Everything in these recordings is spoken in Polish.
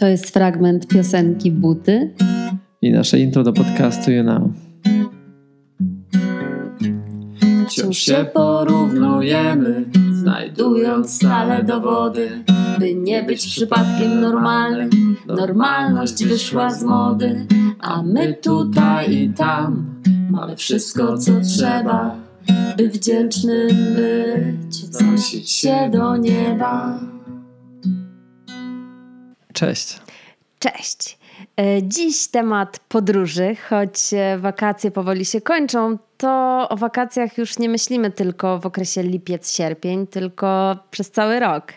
To jest fragment piosenki Buty i nasze intro do podcastu You Know. Wciąż się porównujemy, znajdując stale dowody, by nie być przypadkiem normalnym. Normalność wyszła z mody, a my tutaj i tam mamy wszystko, co trzeba, by wdzięcznym być, wznosić się do nieba. Cześć. Cześć. E, dziś temat podróży, choć e, wakacje powoli się kończą, to o wakacjach już nie myślimy tylko w okresie lipiec-sierpień, tylko przez cały rok.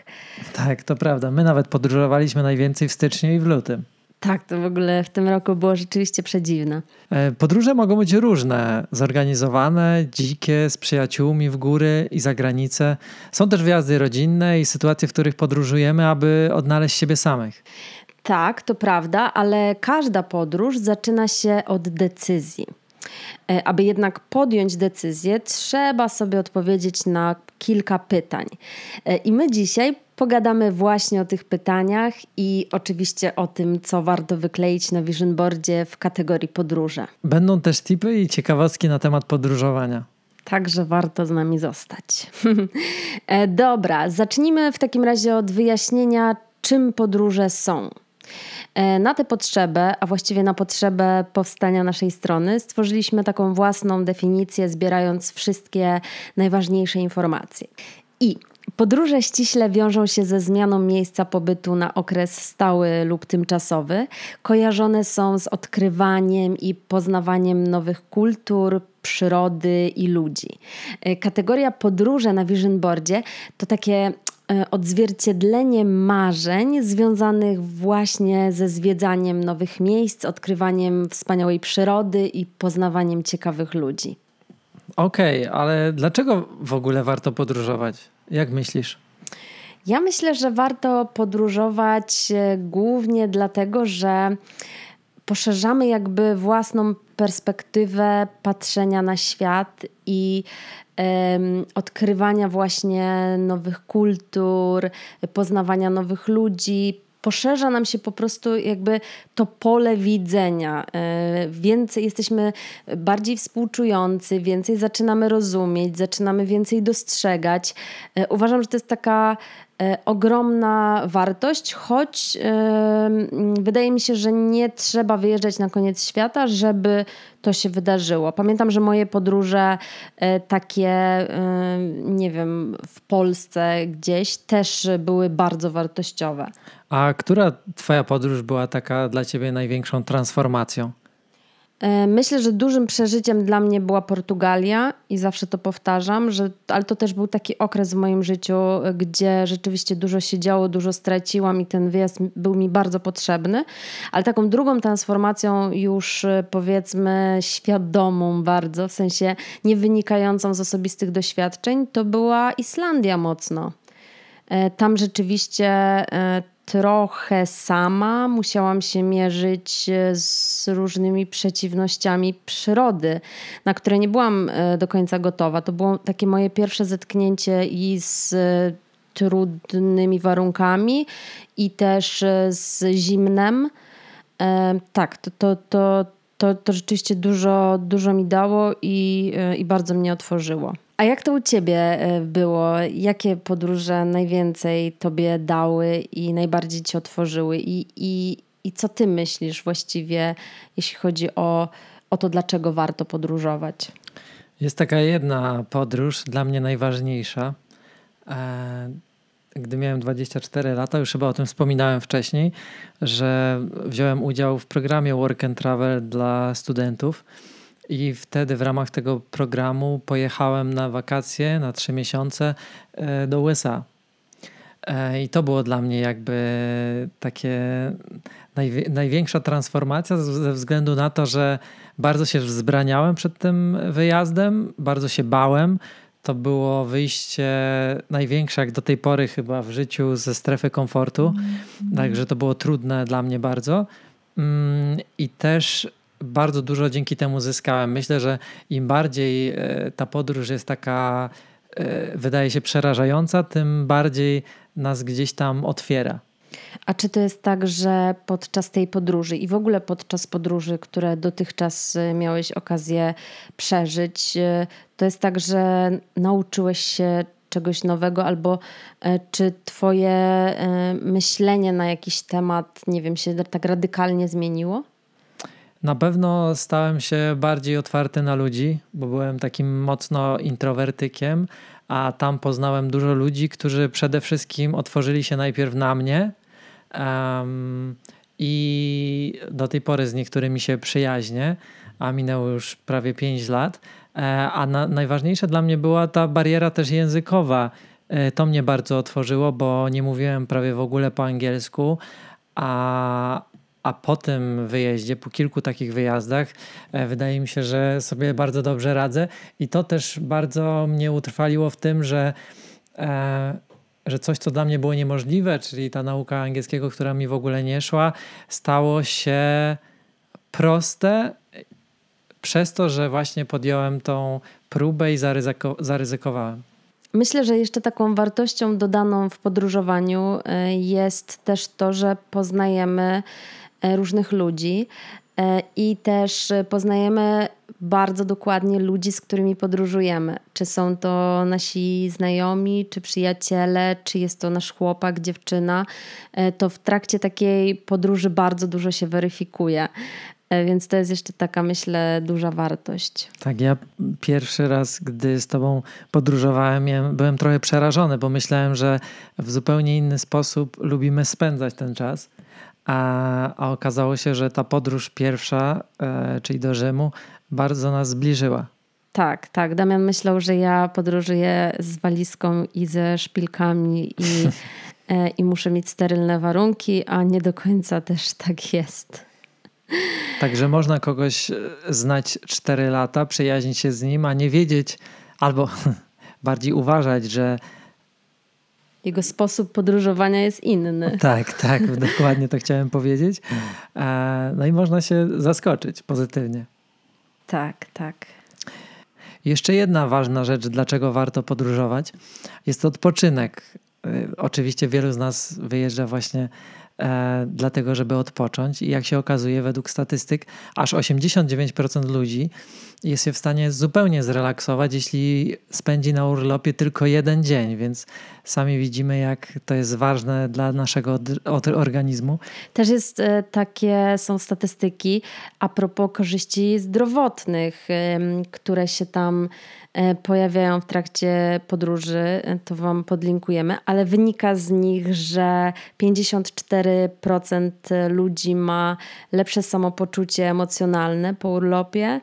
Tak, to prawda. My nawet podróżowaliśmy najwięcej w styczniu i w lutym. Tak, to w ogóle w tym roku było rzeczywiście przedziwne. E, podróże mogą być różne, zorganizowane, dzikie, z przyjaciółmi w góry i za granicę. Są też wjazdy rodzinne i sytuacje, w których podróżujemy, aby odnaleźć siebie samych. Tak, to prawda, ale każda podróż zaczyna się od decyzji. E, aby jednak podjąć decyzję, trzeba sobie odpowiedzieć na kilka pytań. E, I my dzisiaj pogadamy właśnie o tych pytaniach i oczywiście o tym, co warto wykleić na vision boardzie w kategorii podróże. Będą też tipy i ciekawostki na temat podróżowania. Także warto z nami zostać. E, dobra, zacznijmy w takim razie od wyjaśnienia, czym podróże są. E, na tę potrzebę, a właściwie na potrzebę powstania naszej strony, stworzyliśmy taką własną definicję, zbierając wszystkie najważniejsze informacje. I Podróże ściśle wiążą się ze zmianą miejsca pobytu na okres stały lub tymczasowy. Kojarzone są z odkrywaniem i poznawaniem nowych kultur, przyrody i ludzi. E, kategoria podróże na Vision Boardzie to takie E, odzwierciedlenie marzeń związanych właśnie ze zwiedzaniem nowych miejsc, odkrywaniem wspaniałej przyrody i poznawaniem ciekawych ludzi. Okej, okay, ale dlaczego w ogóle warto podróżować? Jak myślisz? Ja myślę, że warto podróżować e, głównie dlatego, że poszerzamy jakby własną perspektywę patrzenia na świat i odkrywania właśnie nowych kultur, poznawania nowych ludzi. Poszerza nam się po prostu jakby to pole widzenia. E, więcej jesteśmy bardziej współczujący, więcej zaczynamy rozumieć, zaczynamy więcej dostrzegać. E, uważam, że to jest taka E, ogromna wartość, choć wydaje mi się, że nie trzeba wyjeżdżać na koniec świata, żeby to się wydarzyło. Pamiętam, że moje podróże takie, nie wiem, w Polsce gdzieś też były bardzo wartościowe. A która Twoja podróż była taka dla Ciebie największą transformacją? E, myślę, że dużym przeżyciem dla mnie była Portugalia i zawsze to powtarzam, że, ale to też był taki okres w moim życiu, gdzie rzeczywiście dużo się działo, dużo straciłam i ten wyjazd był mi bardzo potrzebny. Ale taką drugą transformacją już e, powiedzmy świadomą bardzo, w sensie nie wynikającą z osobistych doświadczeń, to była Islandia mocno. E, tam rzeczywiście trochę sama musiałam się mierzyć e, z różnymi przeciwnościami przyrody, na które nie byłam e, do końca gotowa. To było takie moje pierwsze zetknięcie i z e, trudnymi warunkami, i też z zimnem. Tak, to, to, to, to, to rzeczywiście dużo, dużo mi dało i, i bardzo mnie otworzyło. A jak to u ciebie e, było? Jakie podróże najwięcej tobie dały i najbardziej ci otworzyły? I, i, i co ty myślisz właściwie, jeśli chodzi o, o to, dlaczego warto podróżować? Jest taka jedna podróż, dla mnie najważniejsza. E, gdy miałem 24 lata, już chyba o tym wspominałem wcześniej, że wziąłem udział w programie Work and Travel dla studentów i wtedy w ramach tego programu pojechałem na wakacje na trzy miesiące e, do USA. E, I to było dla mnie jakby takie największa transformacja ze względu na to, że bardzo się wzbraniałem przed tym wyjazdem, bardzo się bałem. To było wyjście największe jak do tej pory chyba w życiu ze strefy komfortu. Mm. Także to było trudne dla mnie bardzo. Mm, I też bardzo dużo dzięki temu zyskałem. Myślę, że im bardziej e, ta podróż jest taka, e, wydaje się przerażająca, tym bardziej nas gdzieś tam otwiera. A czy to jest tak, że podczas tej podróży i w ogóle podczas podróży, które dotychczas y, miałeś okazję przeżyć, to jest tak, że nauczyłeś się czegoś nowego, albo e, czy Twoje e, myślenie na jakiś temat, nie wiem, się tak radykalnie zmieniło? Na pewno stałem się bardziej otwarty na ludzi, bo byłem takim mocno introwertykiem, a tam poznałem dużo ludzi, którzy przede wszystkim otworzyli się najpierw na mnie. Um, I do tej pory z niektórymi się przyjaźnię, a minęło już prawie 5 lat. E, a na, najważniejsza dla mnie była ta bariera też językowa. E, to mnie bardzo otworzyło, bo nie mówiłem prawie w ogóle po angielsku, a, a po tym wyjeździe, po kilku takich wyjazdach, e, wydaje mi się, że sobie bardzo dobrze radzę. I to też bardzo mnie utrwaliło w tym, że, że coś, co dla mnie było niemożliwe, czyli ta nauka angielskiego, która mi w ogóle nie szła, stało się proste przez to, że właśnie podjąłem tą próbę i zaryzyko, zaryzykowałem. Myślę, że jeszcze taką wartością dodaną w podróżowaniu e, jest też to, że poznajemy e, różnych ludzi e, i też poznajemy bardzo dokładnie ludzi, z którymi podróżujemy. Czy są to nasi znajomi, czy przyjaciele, czy jest to nasz chłopak, dziewczyna. To w trakcie takiej podróży bardzo dużo się weryfikuje. E, więc to jest jeszcze taka, myślę, duża wartość. Tak, ja pierwszy raz, gdy z Tobą podróżowałem, byłem trochę przerażony, bo myślałem, że w zupełnie inny sposób lubimy spędzać ten czas. A, a okazało się, że ta podróż pierwsza, e, czyli do Rzymu, bardzo nas zbliżyła. Tak, tak. Damian myślał, że ja podróżuję z walizką i ze szpilkami i, e, i muszę mieć sterylne warunki, a nie do końca też tak jest. Także można kogoś e, znać 4 lata, przyjaźnić się z nim, a nie wiedzieć, albo bardziej uważać, że jego sposób podróżowania jest inny. Tak, tak, dokładnie to chciałem powiedzieć. E, no i można się zaskoczyć pozytywnie. Tak, tak. Jeszcze jedna ważna rzecz, dlaczego warto podróżować, jest odpoczynek. E, oczywiście wielu z nas wyjeżdża właśnie e, dlatego, żeby odpocząć. I jak się okazuje, według statystyk, aż 89% ludzi jest się w stanie zupełnie zrelaksować, jeśli spędzi na urlopie tylko jeden dzień, więc sami widzimy, jak to jest ważne dla naszego organizmu. Też jest e, takie, są statystyki a propos korzyści zdrowotnych, które się tam pojawiają w trakcie podróży, e, to Wam podlinkujemy, ale wynika z nich, że 54% ludzi ma lepsze samopoczucie emocjonalne po urlopie,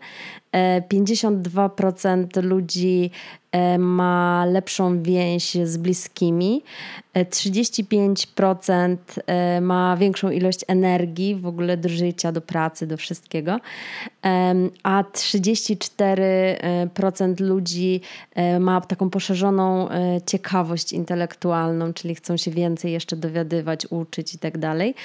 52% e, ludzi ma lepszą więź z bliskimi, 35% ma większą ilość energii w ogóle do życia, do pracy, do wszystkiego, a 34% ludzi ma taką poszerzoną ciekawość intelektualną, czyli chcą się więcej jeszcze dowiadywać, uczyć i tak dalej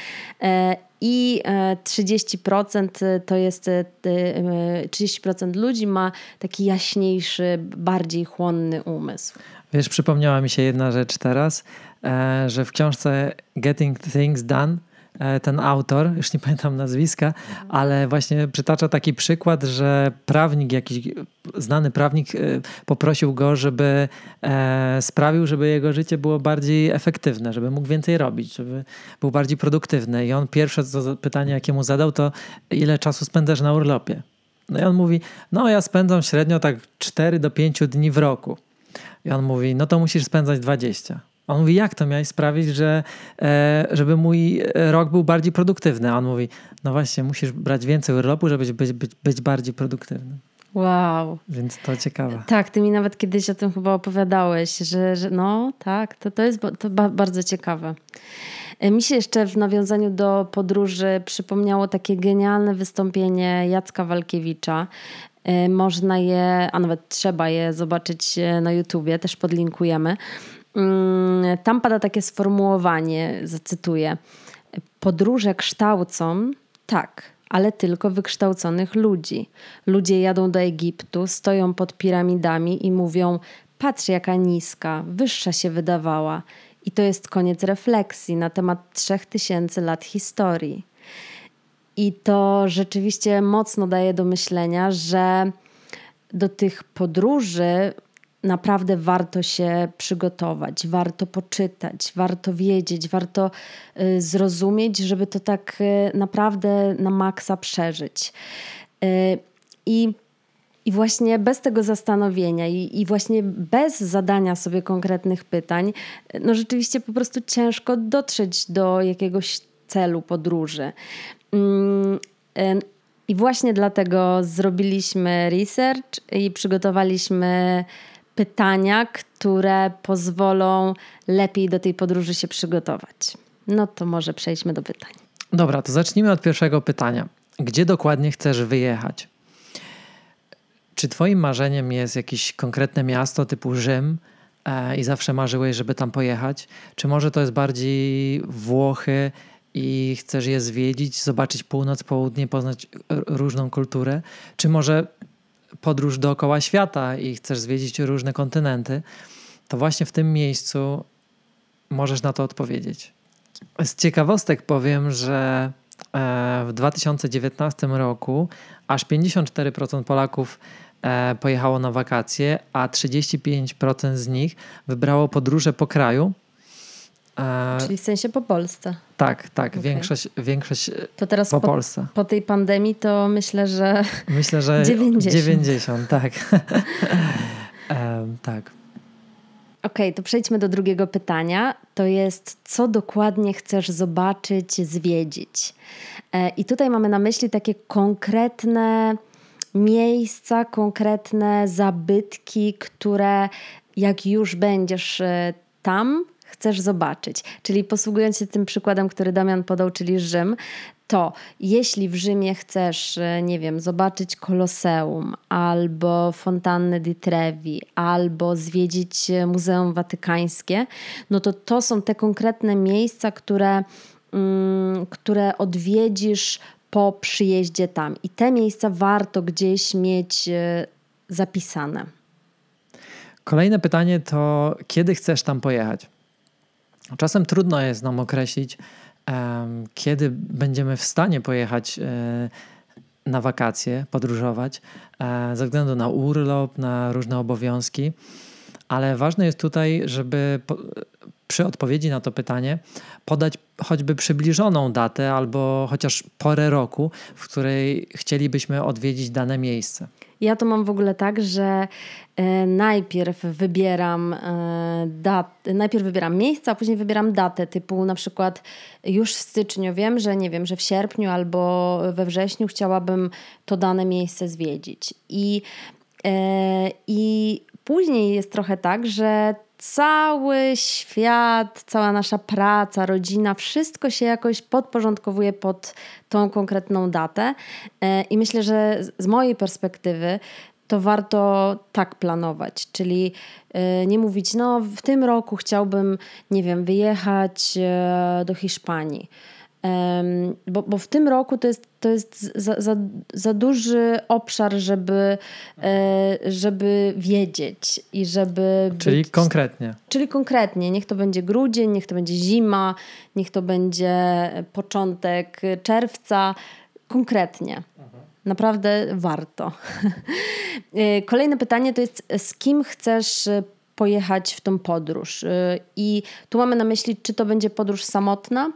i 30% e, to jest 30% e, ludzi ma taki jaśniejszy, bardziej chłonny umysł. Wiesz, przypomniała mi się jedna rzecz teraz, e, że w książce Getting Things Done E, ten autor, już nie pamiętam nazwiska, ale właśnie przytacza taki przykład, że prawnik, jakiś znany prawnik e, poprosił go, żeby e, sprawił, żeby jego życie było bardziej efektywne, żeby mógł więcej robić, żeby był bardziej produktywny. I on pierwsze pytanie, jakie mu zadał, to ile czasu spędzasz na urlopie? No i on mówi, no ja spędzam średnio tak 4 do 5 dni w roku. I on mówi, no to musisz spędzać 20. On mówi, jak to miałeś sprawić, że, e, żeby mój rok był bardziej produktywny? A on mówi, no właśnie, musisz brać więcej urlopu, żeby być, być, być bardziej produktywnym. Wow. Więc to ciekawe. Tak, ty mi nawet kiedyś o tym chyba opowiadałeś, że, że no tak, to, to jest to ba bardzo ciekawe. E, mi się jeszcze w nawiązaniu do podróży przypomniało takie genialne wystąpienie Jacka Walkiewicza. E, można je, a nawet trzeba je zobaczyć na YouTubie, też podlinkujemy. Mm, tam pada takie sformułowanie, zacytuję: Podróże kształcą, tak, ale tylko wykształconych ludzi. Ludzie jadą do Egiptu, stoją pod piramidami i mówią: Patrz, jaka niska, wyższa się wydawała. I to jest koniec refleksji na temat 3000 lat historii. I to rzeczywiście mocno daje do myślenia, że do tych podróży naprawdę warto się przygotować, warto poczytać, warto wiedzieć, warto y, zrozumieć, żeby to tak y, naprawdę na maksa przeżyć. Y, I i właśnie bez tego zastanowienia i, i, właśnie bez zadania sobie konkretnych pytań, no rzeczywiście po prostu ciężko dotrzeć do jakiegoś celu podróży. Mm, I właśnie dlatego zrobiliśmy research i przygotowaliśmy pytania, które pozwolą lepiej do tej podróży się przygotować. No to może przejdźmy do pytań. Dobra, to zacznijmy od pierwszego pytania. Gdzie dokładnie chcesz wyjechać? Czy Twoim marzeniem jest jakieś konkretne miasto typu Rzym e, i zawsze marzyłeś, żeby tam pojechać? Czy może to jest bardziej Włochy i chcesz je zwiedzić, zobaczyć północ, południe, poznać różną kulturę? Czy może podróż dookoła świata i chcesz zwiedzić różne kontynenty? To właśnie w tym miejscu możesz na to odpowiedzieć. Z ciekawostek powiem, że e, w 2019 roku aż 54% Polaków E, pojechało na wakacje, a 35% z nich wybrało podróże po kraju. E, Czyli w sensie po Polsce. Tak, tak. Okay. Większość, większość to teraz po, po, Polsce. Po tej pandemii to myślę, że. Myślę, że 90. 90 tak. um, tak. Okej, okay, to przejdźmy do drugiego pytania. To jest, co dokładnie chcesz zobaczyć, zwiedzić? E, I tutaj mamy na myśli takie konkretne miejsca, konkretne zabytki, które jak już będziesz tam, chcesz zobaczyć. Czyli posługując się tym przykładem, który Damian podał, czyli Rzym, to jeśli w Rzymie chcesz, e, nie wiem, zobaczyć Koloseum, albo fontannę di Trevi, albo zwiedzić e, Muzeum Watykańskie, no to to są te konkretne miejsca, które, mm, które odwiedzisz po przyjeździe tam. I te miejsca warto gdzieś mieć e, zapisane. Kolejne pytanie to, kiedy chcesz tam pojechać? Czasem trudno jest nam określić, kiedy będziemy w stanie pojechać e, na wakacje, podróżować, e, ze względu na urlop, na różne obowiązki. Ale ważne jest tutaj, żeby przy odpowiedzi na to pytanie podać choćby przybliżoną datę albo chociaż porę roku, w której chcielibyśmy odwiedzić dane miejsce. Ja to mam w ogóle tak, że e, najpierw wybieram e, dat, najpierw wybieram miejsce, a później wybieram datę, typu na przykład już w styczniu wiem, że nie wiem, że w sierpniu albo we wrześniu chciałabym to dane miejsce zwiedzić. I, e, i później jest trochę tak, że cały świat, cała nasza praca, rodzina, wszystko się jakoś podporządkowuje pod tą konkretną datę. E, I myślę, że z mojej perspektywy to warto tak planować, czyli e, nie mówić, no w tym roku chciałbym, nie wiem, wyjechać e, do Hiszpanii bo, bo w tym roku to jest, to jest za, za, za duży obszar, żeby, e, żeby wiedzieć i żeby. Czyli być, konkretnie. Czyli konkretnie. Niech to będzie grudzień, niech to będzie zima, niech to będzie początek czerwca. Konkretnie. Naprawdę warto. E, kolejne pytanie to jest: z kim chcesz pojechać w tą podróż? E, I tu mamy na myśli, czy to będzie podróż samotna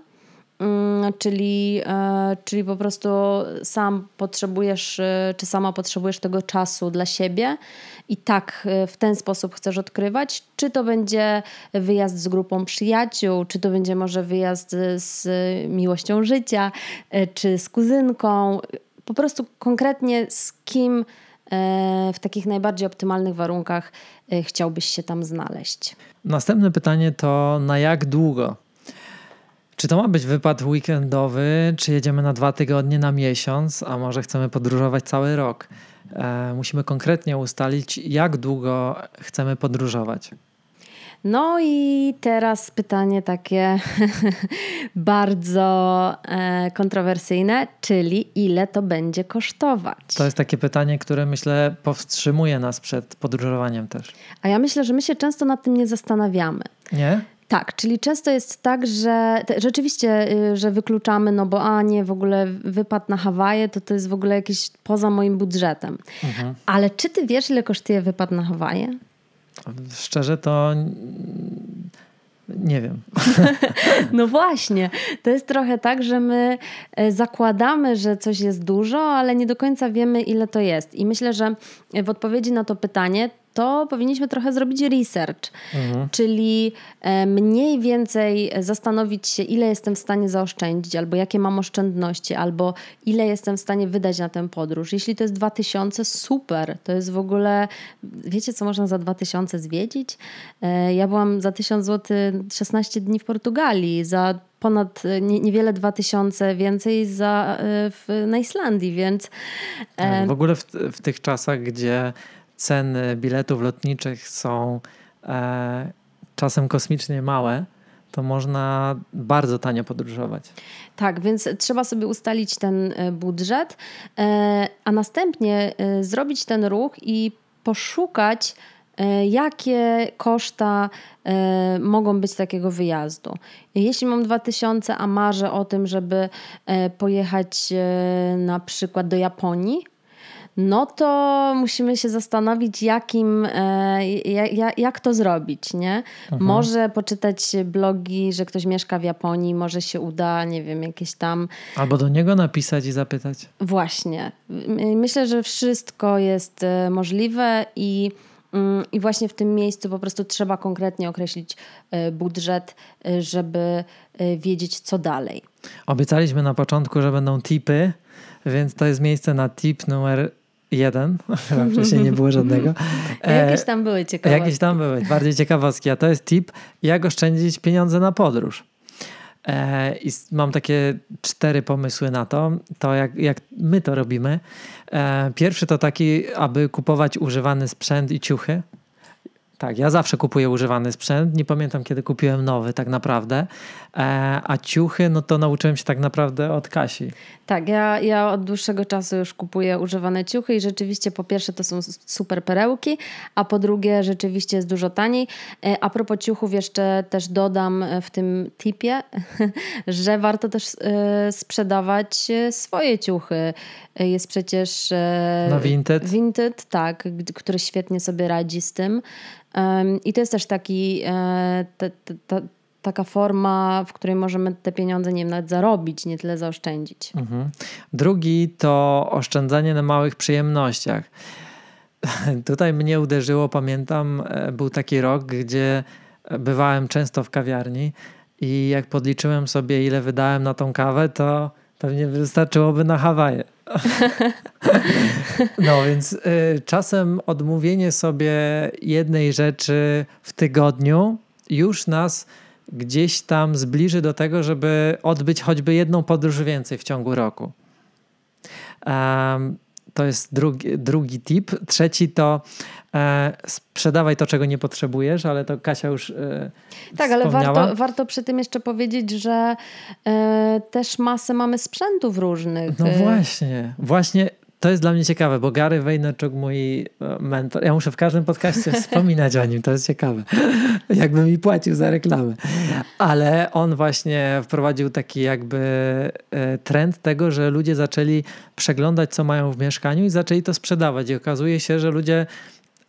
czyli, e, czyli po prostu sam potrzebujesz, e, czy sama potrzebujesz tego czasu dla siebie i tak e, w ten sposób chcesz odkrywać, czy to będzie wyjazd z grupą przyjaciół, czy to będzie może wyjazd z miłością życia, czy z kuzynką, po prostu konkretnie z kim w takich najbardziej optymalnych warunkach chciałbyś się tam znaleźć. Następne pytanie to na jak długo czy to ma być wypad weekendowy, czy jedziemy na dwa tygodnie, na miesiąc, a może chcemy podróżować cały rok? E, musimy konkretnie ustalić, jak długo chcemy podróżować. No i teraz pytanie takie bardzo e, kontrowersyjne, czyli ile to będzie kosztować? To jest takie pytanie, które myślę powstrzymuje nas przed podróżowaniem też. A ja myślę, że my się często nad tym nie zastanawiamy. Nie? Tak, czyli często jest tak, że te, rzeczywiście, y, że wykluczamy, no bo a nie, w ogóle wypad na Hawaje to to jest w ogóle jakieś poza moim budżetem. Mhm. Ale czy ty wiesz, ile kosztuje wypad na Hawaje? Szczerze to nie wiem. No właśnie. To jest trochę tak, że my e, zakładamy, że coś jest dużo, ale nie do końca wiemy, ile to jest. I myślę, że w odpowiedzi na to pytanie to powinniśmy trochę zrobić research, mhm. czyli e, mniej więcej zastanowić się, ile jestem w stanie zaoszczędzić, albo jakie mam oszczędności, albo ile jestem w stanie wydać na tę podróż. Jeśli to jest 2000, super. To jest w ogóle, wiecie, co można za 2000 zwiedzić? E, ja byłam za 1000 zł 16 dni w Portugalii, za ponad nie, niewiele 2000 więcej za, e, w, na Islandii, więc. Tak, w ogóle w, w tych czasach, gdzie ceny biletów lotniczych są e, czasem kosmicznie małe, to można bardzo tanio podróżować. Tak, więc trzeba sobie ustalić ten e, budżet, e, a następnie e, zrobić ten ruch i poszukać, jakie koszta mogą być takiego wyjazdu. Jeśli mam 2000, a marzę o tym, żeby pojechać na przykład do Japonii, no to musimy się zastanowić, jakim, e, jak, jak to zrobić, nie? Mhm. Może poczytać blogi, że ktoś mieszka w Japonii, może się uda, nie wiem, jakieś tam... Albo do niego napisać i zapytać. Właśnie. Myślę, że wszystko jest e, możliwe i... Mm, I właśnie w tym miejscu po prostu trzeba konkretnie określić e, budżet, żeby wiedzieć, co dalej. Obiecaliśmy na początku, że będą tipy, więc to jest miejsce na tip numer Jeden, wcześniej nie było żadnego. jakieś tam były ciekawostki. Jakieś tam były, bardziej ciekawostki. A to jest tip, jak oszczędzić pieniądze na podróż. E, I mam takie cztery pomysły na to, to jak, jak my to robimy. E, pierwszy to taki, aby kupować używany sprzęt i ciuchy. Tak, ja zawsze kupuję używany sprzęt. Nie pamiętam, kiedy kupiłem nowy, tak naprawdę. E, a ciuchy, no to nauczyłem się tak naprawdę od Kasi. Tak, ja, ja od dłuższego czasu już kupuję używane ciuchy i rzeczywiście po pierwsze to są super perełki, a po drugie rzeczywiście jest dużo taniej. E, a propos ciuchów jeszcze też dodam w tym tipie, że warto też e, sprzedawać swoje ciuchy. Jest przecież na Vinted. Vinted, tak, który świetnie sobie radzi z tym. I to jest też taki, e, te, te, te, taka forma, w której możemy te pieniądze nie wiem, nawet zarobić, nie tyle zaoszczędzić. Mhm. Drugi to oszczędzanie na małych przyjemnościach. Tutaj mnie uderzyło, pamiętam, e, był taki rok, gdzie bywałem często w kawiarni i jak podliczyłem sobie, ile wydałem na tą kawę, to pewnie wystarczyłoby na Hawaje. No więc y, czasem odmówienie sobie jednej rzeczy w tygodniu już nas gdzieś tam zbliży do tego, żeby odbyć choćby jedną podróż więcej w ciągu roku. Um, to jest drugi, drugi tip. Trzeci to e, sprzedawaj to, czego nie potrzebujesz, ale to Kasia już e, Tak, ale warto, warto przy tym jeszcze powiedzieć, że e, też masę mamy sprzętów różnych. No właśnie, właśnie to jest dla mnie ciekawe, bo Gary Vaynerchuk, mój e, mentor, ja muszę w każdym podcaście wspominać o nim, to jest ciekawe. Jakby mi płacił za reklamę. Ale on właśnie wprowadził taki jakby e, trend tego, że ludzie zaczęli przeglądać, co mają w mieszkaniu i zaczęli to sprzedawać. I okazuje się, że ludzie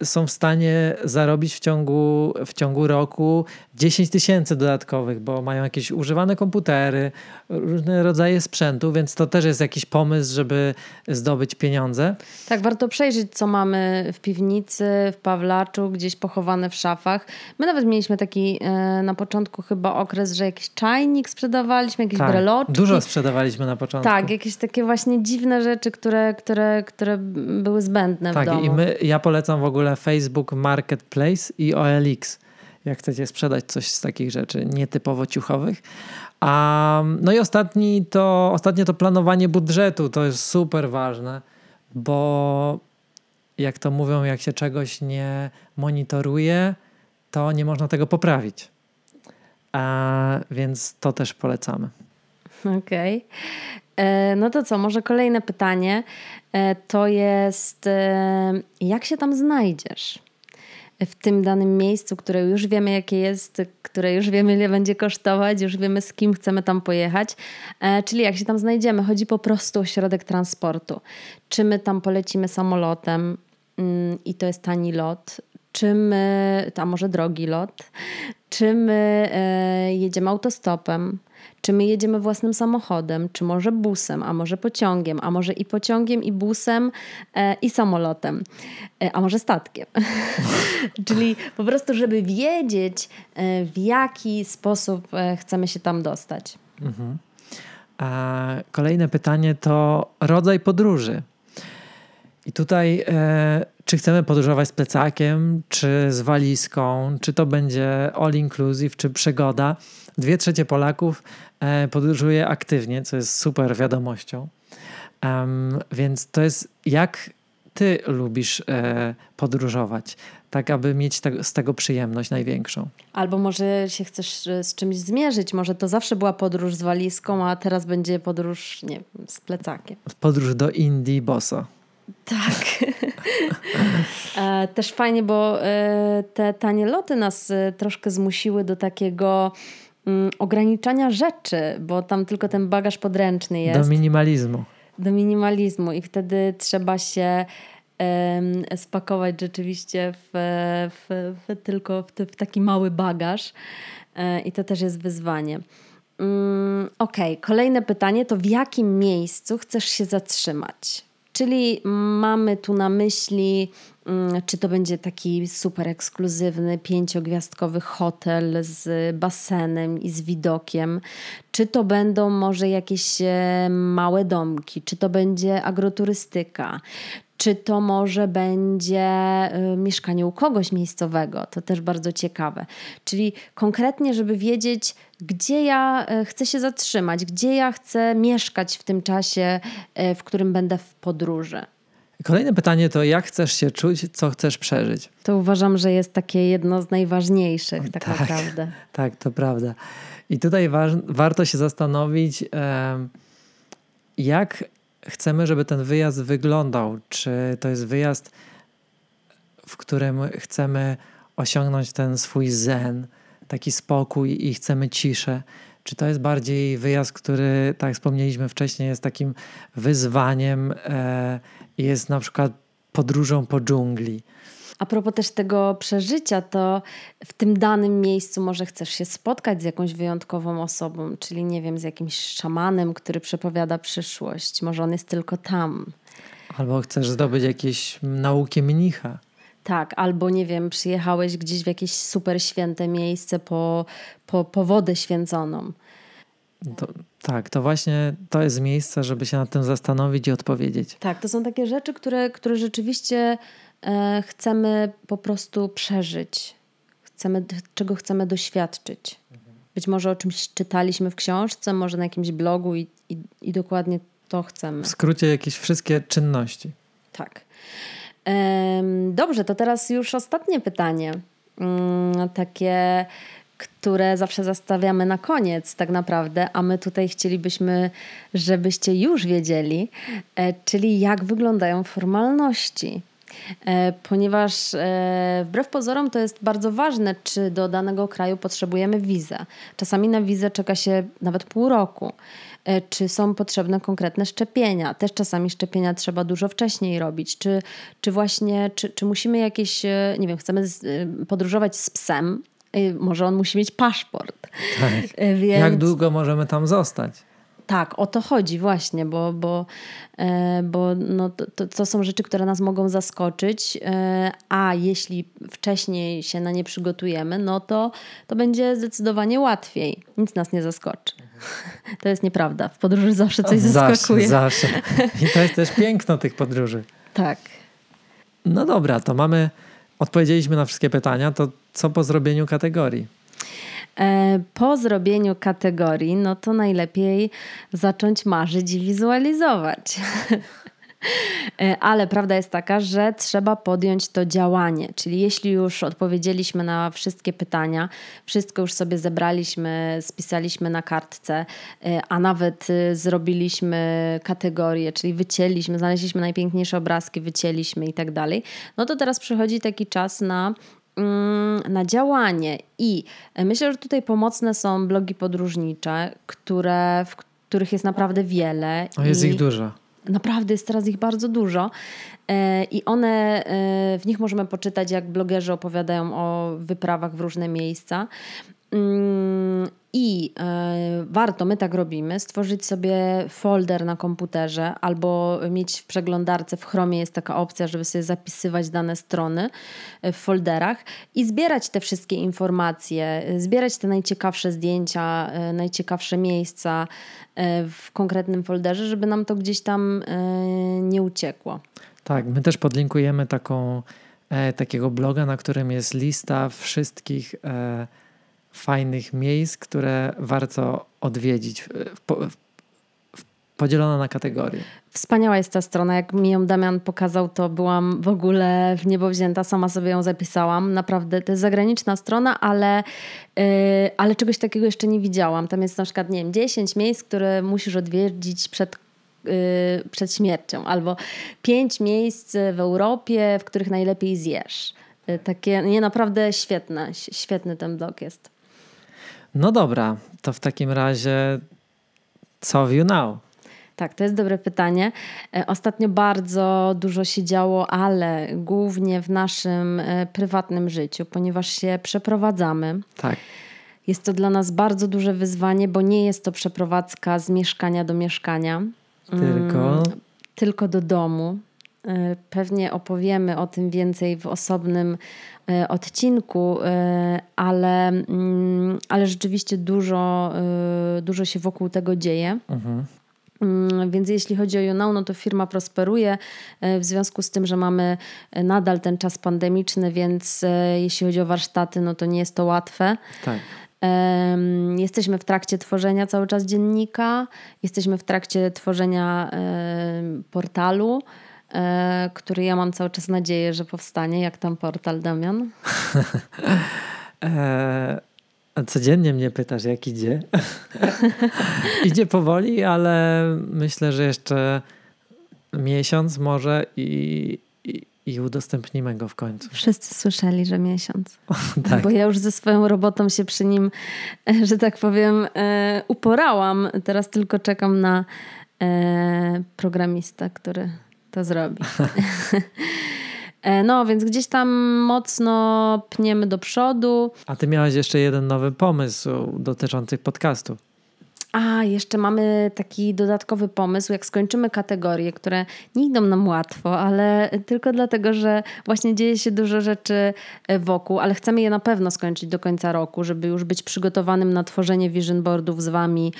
są w stanie zarobić w ciągu, w ciągu roku 10 tysięcy dodatkowych, bo mają jakieś używane komputery, różne rodzaje sprzętu, więc to też jest jakiś pomysł, żeby zdobyć pieniądze. Tak, warto przejrzeć, co mamy w piwnicy, w Pawlaczu, gdzieś pochowane w szafach. My nawet mieliśmy taki e, na początku chyba okres, że jakiś czajnik sprzedawaliśmy, jakieś tak, breloczki. Dużo sprzedawaliśmy na początku. Tak, jakieś takie właśnie dziwne rzeczy, które, które, które były zbędne tak, w domu. Tak, i my, ja polecam w ogóle Facebook Marketplace i OLX jak chcecie sprzedać coś z takich rzeczy nietypowo ciuchowych. A, no i ostatni to, ostatnie to planowanie budżetu. To jest super ważne, bo jak to mówią, jak się czegoś nie monitoruje, to nie można tego poprawić. A, więc to też polecamy. Okej. Okay. E, no to co, może kolejne pytanie e, to jest, e, jak się tam znajdziesz? w tym danym miejscu, które już wiemy, jakie jest, które już wiemy, ile będzie kosztować, już wiemy, z kim chcemy tam pojechać, e, czyli jak się tam znajdziemy. Chodzi po prostu o środek transportu. Czy my tam polecimy samolotem mm, i to jest tani lot, czy my, a może drogi lot, czy my jedziemy autostopem, czy my jedziemy własnym samochodem, czy może busem, a może pociągiem, a może i pociągiem, i busem, e, i samolotem, e, a może statkiem. Czyli po prostu, żeby wiedzieć, e, w jaki sposób e, chcemy się tam dostać. Mhm. A kolejne pytanie to rodzaj podróży. I tutaj, e, czy chcemy podróżować z plecakiem, czy z walizką, czy to będzie all inclusive, czy przygoda. Dwie trzecie Polaków e, podróżuje aktywnie, co jest super wiadomością. Um, więc to jest jak ty lubisz e, podróżować, tak aby mieć te, z tego przyjemność największą. Albo może się chcesz e, z czymś zmierzyć, może to zawsze była podróż z walizką, a teraz będzie podróż, nie wiem, z plecakiem. Podróż do Indii boso. Tak. E, też fajnie, bo te tanie loty nas troszkę zmusiły do takiego ograniczania rzeczy, bo tam tylko ten bagaż podręczny jest. Do minimalizmu. Do minimalizmu i wtedy trzeba się spakować rzeczywiście w, w, w tylko w, w, taki mały bagaż i to też jest wyzwanie. Mm, okej, okay. kolejne pytanie to w jakim miejscu chcesz się zatrzymać? Czyli mamy tu na myśli, mm, czy to będzie taki super ekskluzywny, pięciogwiazdkowy hotel z basenem i z widokiem, czy to będą może jakieś e, małe domki, czy to będzie agroturystyka, czy to może będzie y, mieszkanie u kogoś miejscowego. To też bardzo ciekawe. Czyli konkretnie, żeby wiedzieć, gdzie ja y, chcę się zatrzymać, gdzie ja chcę mieszkać w tym czasie, y, w którym będę w podróży. Kolejne pytanie to, jak chcesz się czuć, co chcesz przeżyć? To uważam, że jest takie jedno z najważniejszych, tak, tak naprawdę. Tak, to prawda. I tutaj wa warto się zastanowić, jak chcemy, żeby ten wyjazd wyglądał. Czy to jest wyjazd, w którym chcemy osiągnąć ten swój zen, taki spokój i chcemy ciszę? Czy to jest bardziej wyjazd, który, tak jak wspomnieliśmy wcześniej, jest takim wyzwaniem e, jest na przykład podróżą po dżungli? A propos też tego przeżycia, to w tym danym miejscu może chcesz się spotkać z jakąś wyjątkową osobą, czyli nie wiem, z jakimś szamanem, który przepowiada przyszłość. Może on jest tylko tam. Albo chcesz zdobyć jakieś nauki mnicha. Tak, albo nie wiem, przyjechałeś gdzieś w jakieś super święte miejsce po, po, po wodę święconą. To, tak, to właśnie to jest miejsce, żeby się nad tym zastanowić i odpowiedzieć. Tak, to są takie rzeczy, które, które rzeczywiście chcemy po prostu przeżyć, chcemy, czego chcemy doświadczyć. Być może o czymś czytaliśmy w książce, może na jakimś blogu i, i, i dokładnie to chcemy. W skrócie jakieś wszystkie czynności. Tak. Dobrze, to teraz już ostatnie pytanie. Mm, takie, które zawsze zastawiamy na koniec, tak naprawdę, a my tutaj chcielibyśmy, żebyście już wiedzieli, e, czyli jak wyglądają formalności. E, ponieważ e, wbrew pozorom to jest bardzo ważne, czy do danego kraju potrzebujemy wizę. Czasami na wizę czeka się nawet pół roku. E, czy są potrzebne konkretne szczepienia? Też czasami szczepienia trzeba dużo wcześniej robić. Czy, czy właśnie, czy, czy musimy jakieś, nie wiem, chcemy podróżować z psem, może on musi mieć paszport. Tak. Więc... Jak długo możemy tam zostać? Tak, o to chodzi właśnie, bo, bo, e, bo no to, to, są rzeczy, które nas mogą zaskoczyć, e, a jeśli wcześniej się na nie przygotujemy, no to, to będzie zdecydowanie łatwiej. Nic nas nie zaskoczy. To jest nieprawda. W podróży zawsze coś zawsze, zaskakuje. Zawsze. I to jest też piękno tych podróży. Tak. No dobra, to mamy, odpowiedzieliśmy na wszystkie pytania, to co po zrobieniu kategorii? E, po zrobieniu kategorii, no to najlepiej zacząć marzyć i wizualizować. E, ale prawda jest taka, że trzeba podjąć to działanie. Czyli jeśli już odpowiedzieliśmy na wszystkie pytania, wszystko już sobie zebraliśmy, spisaliśmy na kartce, e, a nawet zrobiliśmy kategorie, czyli wycięliśmy, znaleźliśmy najpiękniejsze obrazki, wycięliśmy i tak dalej, no to teraz przychodzi taki czas na na działanie. I myślę, że tutaj pomocne są blogi podróżnicze, które, w których jest naprawdę wiele. O, jest ich dużo. Naprawdę jest teraz ich bardzo dużo. E, I one, e, w nich możemy poczytać, jak blogerzy opowiadają o wyprawach w różne miejsca. I e, warto, my tak robimy, stworzyć sobie folder na komputerze albo mieć w przeglądarce w Chromie jest taka opcja, żeby sobie zapisywać dane strony w folderach i zbierać te wszystkie informacje, zbierać te najciekawsze zdjęcia, najciekawsze miejsca w konkretnym folderze, żeby nam to gdzieś tam nie uciekło. Tak, my też podlinkujemy taką, e, takiego bloga, na którym jest lista wszystkich e, fajnych miejsc, które warto odwiedzić, podzielona na kategorie. Wspaniała jest ta strona. Jak mi ją Damian pokazał, to byłam w ogóle w niebo wzięta. Sama sobie ją zapisałam. Naprawdę to jest zagraniczna strona, ale, yy, ale czegoś takiego jeszcze nie widziałam. Tam jest na przykład, nie wiem, 10 miejsc, które musisz odwiedzić przed Y, przed śmiercią, albo pięć miejsc w Europie, w których najlepiej zjesz. Y, takie, nie naprawdę świetne, świetny ten blog jest. No dobra, to w takim razie co you now? Tak, to jest dobre pytanie. E, ostatnio bardzo dużo się działo, ale głównie w naszym e, prywatnym życiu, ponieważ się przeprowadzamy. Tak. Jest to dla nas bardzo duże wyzwanie, bo nie jest to przeprowadzka z mieszkania do mieszkania. Tylko? Mm, tylko do domu. E, pewnie opowiemy o tym więcej w osobnym e, odcinku, e, ale, mm, ale rzeczywiście dużo, dużo się wokół tego dzieje. Mhm. Mm, więc jeśli chodzi o YouNow, no to firma prosperuje w związku z tym, że mamy nadal ten czas pandemiczny, więc jeśli chodzi o warsztaty, no to nie jest to łatwe. Tak. Jesteśmy w trakcie tworzenia cały czas dziennika, jesteśmy w trakcie tworzenia portalu, który ja mam cały czas nadzieję, że powstanie. Jak tam portal, Damian? e, codziennie mnie pytasz, jak idzie. idzie powoli, ale myślę, że jeszcze miesiąc może i, i udostępnimy go w końcu. Wszyscy słyszeli, że miesiąc. O, tak. Bo ja już ze swoją robotą się przy nim, e, że tak powiem, e, uporałam. Teraz tylko czekam na e, programista, który to zrobi. No, więc gdzieś tam mocno pniemy do przodu. A ty miałaś jeszcze jeden nowy pomysł dotyczący podcastu. A, jeszcze mamy taki dodatkowy pomysł, jak skończymy kategorie, które nie idą nam łatwo, ale tylko dlatego, że właśnie dzieje się dużo rzeczy e, wokół, ale chcemy je na pewno skończyć do końca roku, żeby już być przygotowanym na tworzenie vision boardów z Wami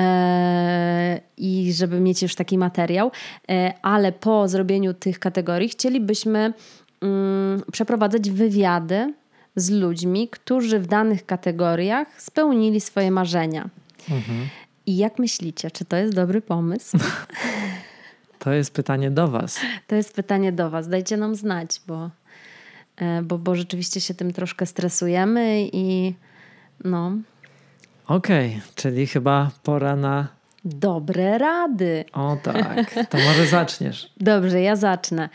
e, i żeby mieć już taki materiał. E, ale po zrobieniu tych kategorii chcielibyśmy mm, przeprowadzać wywiady z ludźmi, którzy w danych kategoriach spełnili swoje marzenia. Mhm. I jak myślicie, czy to jest dobry pomysł? To jest pytanie do Was. To jest pytanie do Was. Dajcie nam znać, bo, e, bo, bo rzeczywiście się tym troszkę stresujemy i no. Okej, okay, czyli chyba pora na dobre rady. O tak, to może zaczniesz. Dobrze, ja zacznę.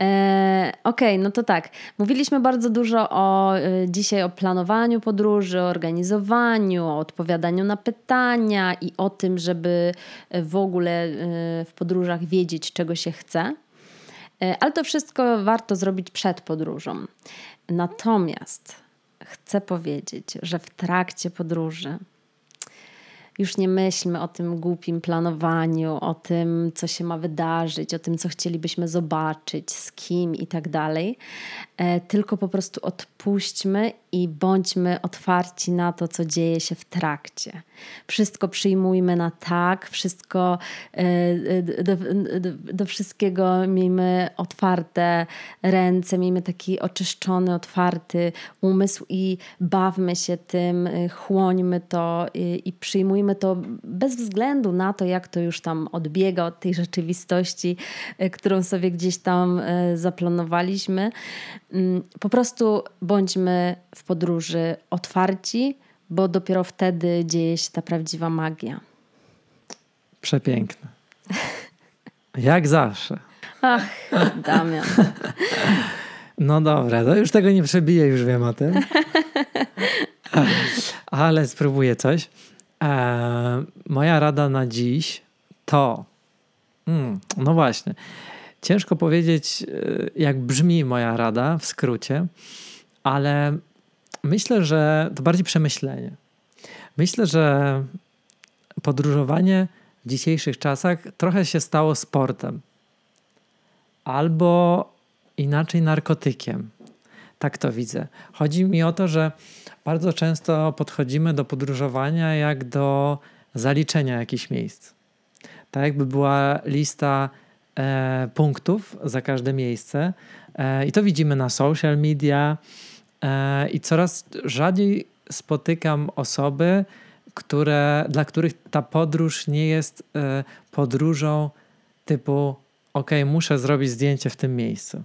E, Okej, okay, no to tak. Mówiliśmy bardzo dużo o, e, dzisiaj o planowaniu podróży, o organizowaniu, o odpowiadaniu na pytania i o tym, żeby w ogóle e, w podróżach wiedzieć, czego się chce. E, ale to wszystko warto zrobić przed podróżą. Natomiast chcę powiedzieć, że w trakcie podróży już nie myślmy o tym głupim planowaniu, o tym, co się ma wydarzyć, o tym, co chcielibyśmy zobaczyć, z kim i tak dalej, e, tylko po prostu odpuśćmy i bądźmy otwarci na to, co dzieje się w trakcie. Wszystko przyjmujmy na tak, wszystko e, e, do, do, wszystkiego miejmy otwarte ręce, miejmy taki oczyszczony, otwarty umysł i bawmy się tym, chłońmy to i, i przyjmujmy to bez względu na to, jak to już tam odbiega od tej rzeczywistości, e, którą sobie gdzieś tam e, zaplanowaliśmy. Mm, po prostu bądźmy w podróży otwarci, bo dopiero wtedy dzieje się ta prawdziwa magia. Przepiękne. Jak zawsze. Ach, Damian. No dobra, to już tego nie przebiję, już wiem o tym. Ale spróbuję coś. E, moja rada na dziś to. Hmm, no właśnie. Ciężko powiedzieć, e, jak brzmi moja rada w skrócie, ale myślę, że to bardziej przemyślenie. Myślę, że podróżowanie w dzisiejszych czasach trochę się stało sportem. Albo inaczej narkotykiem. Tak to widzę. Chodzi mi o to, że bardzo często podchodzimy do podróżowania jak do zaliczenia jakichś miejsc. Tak jakby była lista e, punktów za każde miejsce. E, I to widzimy na social media. E, I coraz rzadziej spotykam osoby, które, dla których ta podróż nie jest e, podróżą typu ok, muszę zrobić zdjęcie w tym miejscu.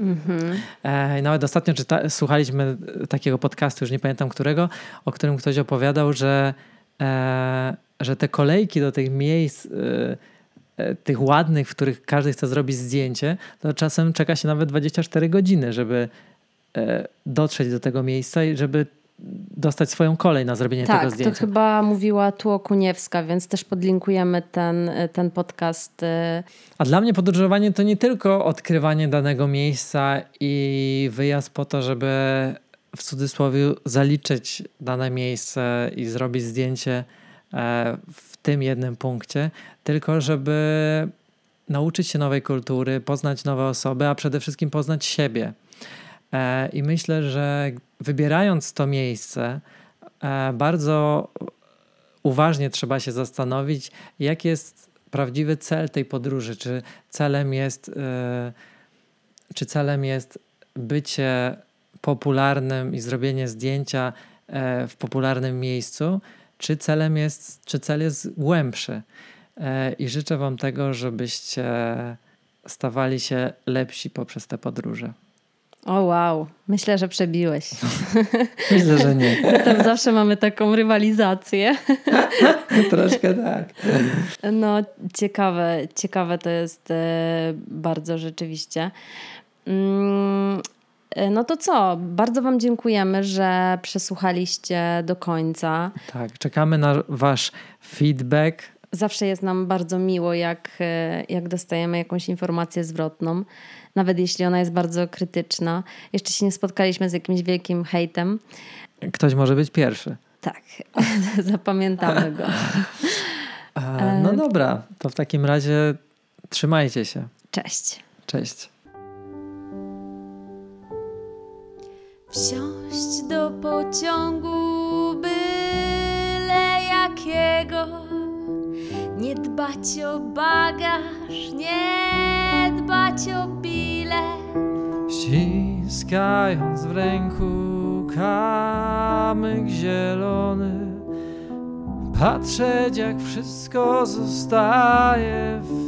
Mm-hmm. E, nawet ostatnio czyta, słuchaliśmy takiego podcastu, już nie pamiętam którego, o którym ktoś opowiadał, że, e, że te kolejki do tych miejsc, e, tych ładnych, w których każdy chce zrobić zdjęcie, to czasem czeka się nawet 24 godziny, żeby dotrzeć do tego miejsca i żeby dostać swoją kolej na zrobienie tak, tego zdjęcia. Tak, to chyba mówiła tu Okuniewska, więc też podlinkujemy ten, ten podcast. Y. A dla mnie podróżowanie to nie tylko odkrywanie danego miejsca i wyjazd po to, żeby w cudzysłowie zaliczyć dane miejsce i zrobić zdjęcie e, w tym jednym punkcie, tylko żeby nauczyć się nowej kultury, poznać nowe osoby, a przede wszystkim poznać siebie. E, I myślę, że wybierając to miejsce, e, bardzo uważnie trzeba się zastanowić, jaki jest prawdziwy cel tej podróży. Czy celem jest, e, czy celem jest bycie popularnym i zrobienie zdjęcia w popularnym miejscu, czy celem jest, czy cel jest głębszy. I życzę Wam tego, żebyście stawali się lepsi poprzez te podróże. O wow, myślę, że przebiłeś. Myślę, że nie. Tam zawsze mamy taką rywalizację. Troszkę tak. No ciekawe, ciekawe to jest e, bardzo rzeczywiście. Mm, e, no to co? Bardzo Wam dziękujemy, że przesłuchaliście do końca. Tak, czekamy na Wasz feedback. Zawsze jest nam bardzo miło, jak, e, jak dostajemy jakąś informację zwrotną nawet jeśli ona jest bardzo krytyczna. Jeszcze się nie spotkaliśmy z jakimś wielkim hejtem. Ktoś może być pierwszy. Tak, zapamiętamy go. no dobra, to w takim razie trzymajcie się. Cześć. Cześć. Wsiąść do pociągu byle jakiego, nie dbać o bagaż, nie dbać o Ściskając w ręku kamyk zielony Patrzeć jak wszystko zostaje w